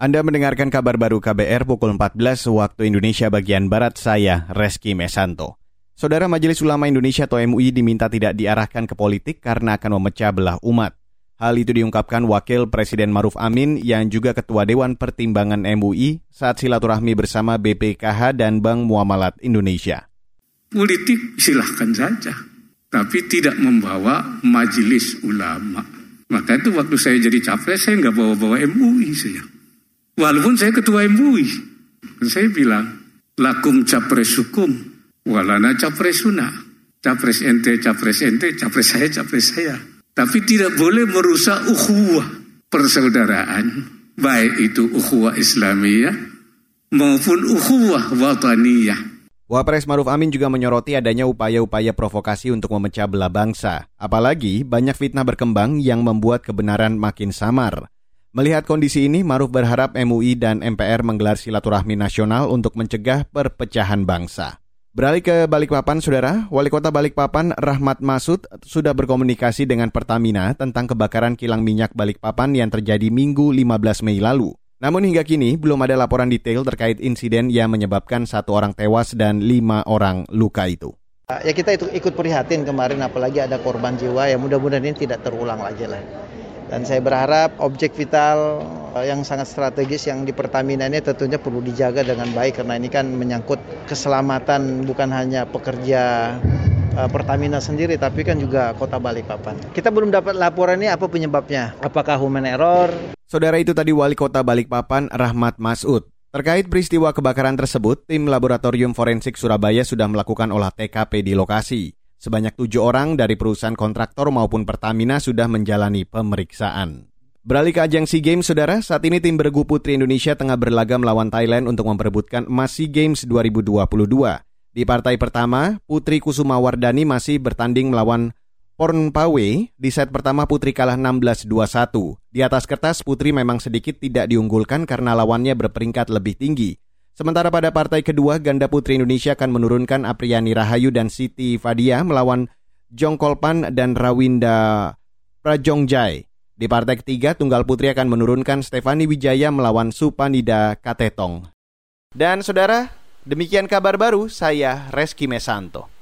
Anda mendengarkan kabar baru KBR pukul 14 waktu Indonesia bagian Barat saya, Reski Mesanto. Saudara Majelis Ulama Indonesia atau MUI diminta tidak diarahkan ke politik karena akan memecah belah umat. Hal itu diungkapkan Wakil Presiden Maruf Amin yang juga Ketua Dewan Pertimbangan MUI saat silaturahmi bersama BPKH dan Bank Muamalat Indonesia. Politik silahkan saja, tapi tidak membawa majelis ulama. Maka itu waktu saya jadi capres, saya nggak bawa-bawa MUI saya. Walaupun saya ketua MUI, saya bilang, lakum capres hukum, walana capres suna. Capres ente, capres ente, capres saya, capres saya. Tapi tidak boleh merusak ukhuwah persaudaraan. Baik itu ukhuwah Islamiyah maupun ukhuwah wataniyah. Wapres Maruf Amin juga menyoroti adanya upaya-upaya provokasi untuk memecah belah bangsa. Apalagi banyak fitnah berkembang yang membuat kebenaran makin samar. Melihat kondisi ini, Maruf berharap MUI dan MPR menggelar silaturahmi nasional untuk mencegah perpecahan bangsa. Beralih ke Balikpapan, Saudara, Wali Kota Balikpapan Rahmat Masud sudah berkomunikasi dengan Pertamina tentang kebakaran kilang minyak Balikpapan yang terjadi Minggu 15 Mei lalu. Namun hingga kini belum ada laporan detail terkait insiden yang menyebabkan satu orang tewas dan lima orang luka itu. Ya kita itu ikut prihatin kemarin apalagi ada korban jiwa ya mudah-mudahan ini tidak terulang lagi lah. Dan saya berharap objek vital eh, yang sangat strategis yang di Pertamina ini tentunya perlu dijaga dengan baik karena ini kan menyangkut keselamatan bukan hanya pekerja eh, Pertamina sendiri tapi kan juga Kota Balikpapan. Kita belum dapat laporan ini apa penyebabnya? Apakah human error? Saudara itu tadi Wali Kota Balikpapan Rahmat Masud. Terkait peristiwa kebakaran tersebut, tim Laboratorium Forensik Surabaya sudah melakukan olah TKP di lokasi. Sebanyak tujuh orang dari perusahaan kontraktor maupun Pertamina sudah menjalani pemeriksaan. Beralih ke ajang SEA Games, Saudara, saat ini tim bergu putri Indonesia tengah berlaga melawan Thailand untuk memperebutkan emas SEA Games 2022. Di partai pertama, Putri Kusuma Wardani masih bertanding melawan Porn Pawe. Di set pertama Putri kalah 16-21. Di atas kertas, Putri memang sedikit tidak diunggulkan karena lawannya berperingkat lebih tinggi. Sementara pada partai kedua, ganda putri Indonesia akan menurunkan Apriani Rahayu dan Siti Fadia melawan Jongkolpan dan Rawinda Prajongjai. Di partai ketiga, tunggal putri akan menurunkan Stefani Wijaya melawan Supanida Katetong. Dan saudara, demikian kabar baru saya Reski Mesanto.